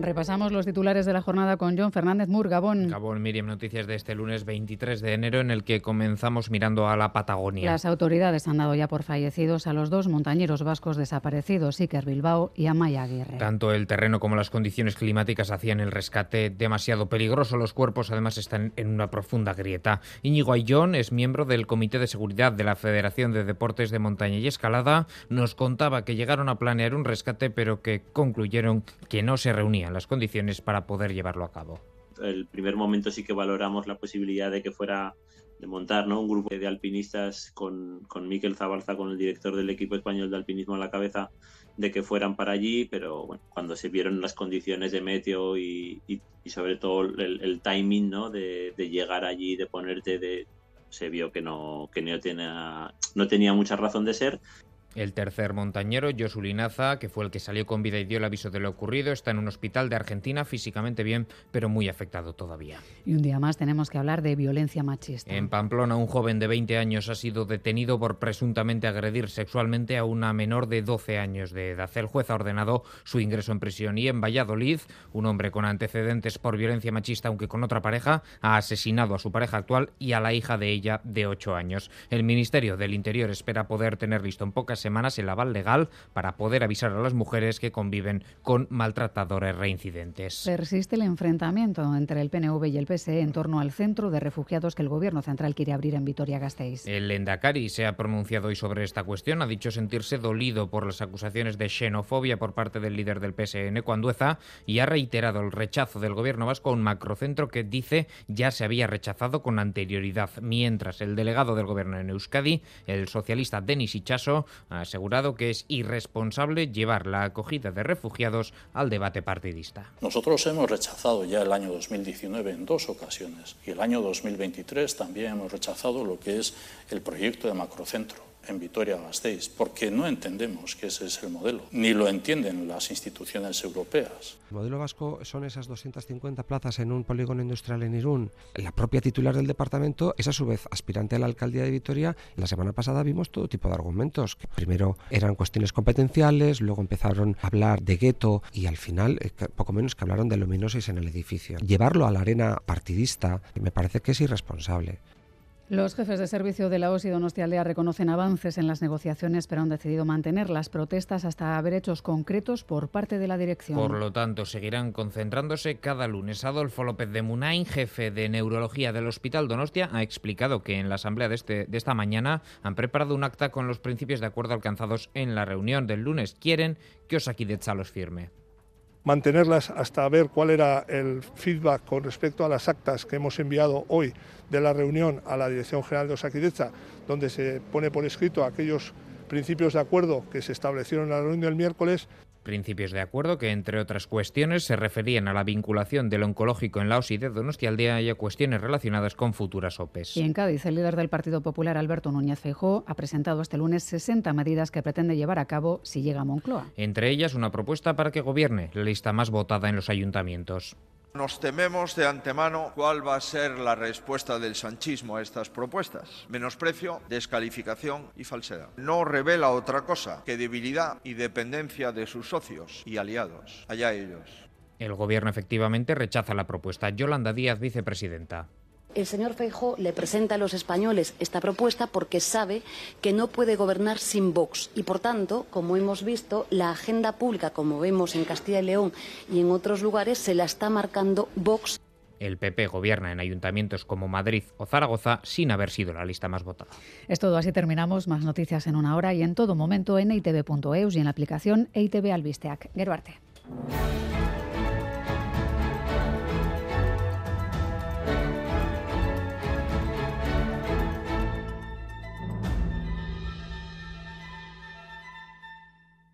Repasamos los titulares de la jornada con John Fernández Mur, Gabón. Gabón, Miriam, noticias de este lunes 23 de enero en el que comenzamos mirando a la Patagonia. Las autoridades han dado ya por fallecidos a los dos montañeros vascos desaparecidos, Iker Bilbao y Amaya Aguirre. Tanto el terreno como las condiciones climáticas hacían el rescate demasiado peligroso. Los cuerpos además están en una profunda grieta. Íñigo Ayllón es miembro del Comité de Seguridad de la Federación de Deportes de Montaña y Escalada. Nos contaba que llegaron a planear un rescate pero que concluyeron que no se reunían las condiciones para poder llevarlo a cabo. El primer momento sí que valoramos la posibilidad de que fuera de montar ¿no? un grupo de alpinistas con, con Miquel Zabalza, con el director del equipo español de alpinismo a la cabeza, de que fueran para allí, pero bueno, cuando se vieron las condiciones de meteo y, y, sobre todo el, timing ¿no? de, de, llegar allí, de ponerte, de, se vio que no, que no tenía, no tenía mucha razón de ser el tercer montañero, Josu Linaza, que fue el que salió con vida y dio el aviso de lo ocurrido, está en un hospital de Argentina, físicamente bien, pero muy afectado todavía. Y un día más tenemos que hablar de violencia machista. En Pamplona, un joven de 20 años ha sido detenido por presuntamente agredir sexualmente a una menor de 12 años de edad. El juez ha ordenado su ingreso en prisión. Y en Valladolid, un hombre con antecedentes por violencia machista, aunque con otra pareja, ha asesinado a su pareja actual y a la hija de ella de 8 años. El Ministerio del Interior espera poder tener listo en pocas semanas el aval legal para poder avisar a las mujeres que conviven con maltratadores reincidentes. Persiste el enfrentamiento entre el PNV y el PSE en torno al centro de refugiados que el Gobierno central quiere abrir en Vitoria-Gasteiz. El Endacari se ha pronunciado hoy sobre esta cuestión. Ha dicho sentirse dolido por las acusaciones de xenofobia por parte del líder del PSN, Cuandueza, y ha reiterado el rechazo del Gobierno vasco a un macrocentro que dice ya se había rechazado con anterioridad, mientras el delegado del Gobierno en Euskadi, el socialista Denis Ichaso, ha asegurado que es irresponsable llevar la acogida de refugiados al debate partidista. Nosotros hemos rechazado ya el año 2019 en dos ocasiones y el año 2023 también hemos rechazado lo que es el proyecto de macrocentro en Vitoria-Gasteiz, porque no entendemos que ese es el modelo, ni lo entienden las instituciones europeas. El modelo vasco son esas 250 plazas en un polígono industrial en Irún. La propia titular del departamento es a su vez aspirante a la alcaldía de Vitoria. La semana pasada vimos todo tipo de argumentos. Que primero eran cuestiones competenciales, luego empezaron a hablar de gueto y al final eh, poco menos que hablaron de luminosis en el edificio. Llevarlo a la arena partidista me parece que es irresponsable. Los jefes de servicio de la OSI Donostialdea reconocen avances en las negociaciones, pero han decidido mantener las protestas hasta haber hechos concretos por parte de la dirección. Por lo tanto, seguirán concentrándose cada lunes. Adolfo López de Munain, jefe de neurología del Hospital Donostia, ha explicado que en la asamblea de, este, de esta mañana han preparado un acta con los principios de acuerdo alcanzados en la reunión del lunes. Quieren que Osakidetza los firme mantenerlas hasta ver cuál era el feedback con respecto a las actas que hemos enviado hoy de la reunión a la Dirección General de Osakidecha, donde se pone por escrito aquellos principios de acuerdo que se establecieron en la reunión del miércoles Principios de acuerdo que, entre otras cuestiones, se referían a la vinculación del oncológico en la OSI de Donostialdea y a cuestiones relacionadas con futuras OPEs. Y en Cádiz, el líder del Partido Popular, Alberto Núñez Feijóo, ha presentado este lunes 60 medidas que pretende llevar a cabo si llega a Moncloa. Entre ellas, una propuesta para que gobierne la lista más votada en los ayuntamientos. Nos tememos de antemano cuál va a ser la respuesta del sanchismo a estas propuestas. Menosprecio, descalificación y falsedad. No revela otra cosa que debilidad y dependencia de sus socios y aliados. Allá ellos. El gobierno efectivamente rechaza la propuesta. Yolanda Díaz, vicepresidenta. El señor Feijóo le presenta a los españoles esta propuesta porque sabe que no puede gobernar sin Vox y, por tanto, como hemos visto, la agenda pública, como vemos en Castilla y León y en otros lugares, se la está marcando Vox. El PP gobierna en ayuntamientos como Madrid o Zaragoza sin haber sido la lista más votada. Es todo, así terminamos. Más noticias en una hora y en todo momento en itv.eus y en la aplicación EITV Albisteac. Geruarte.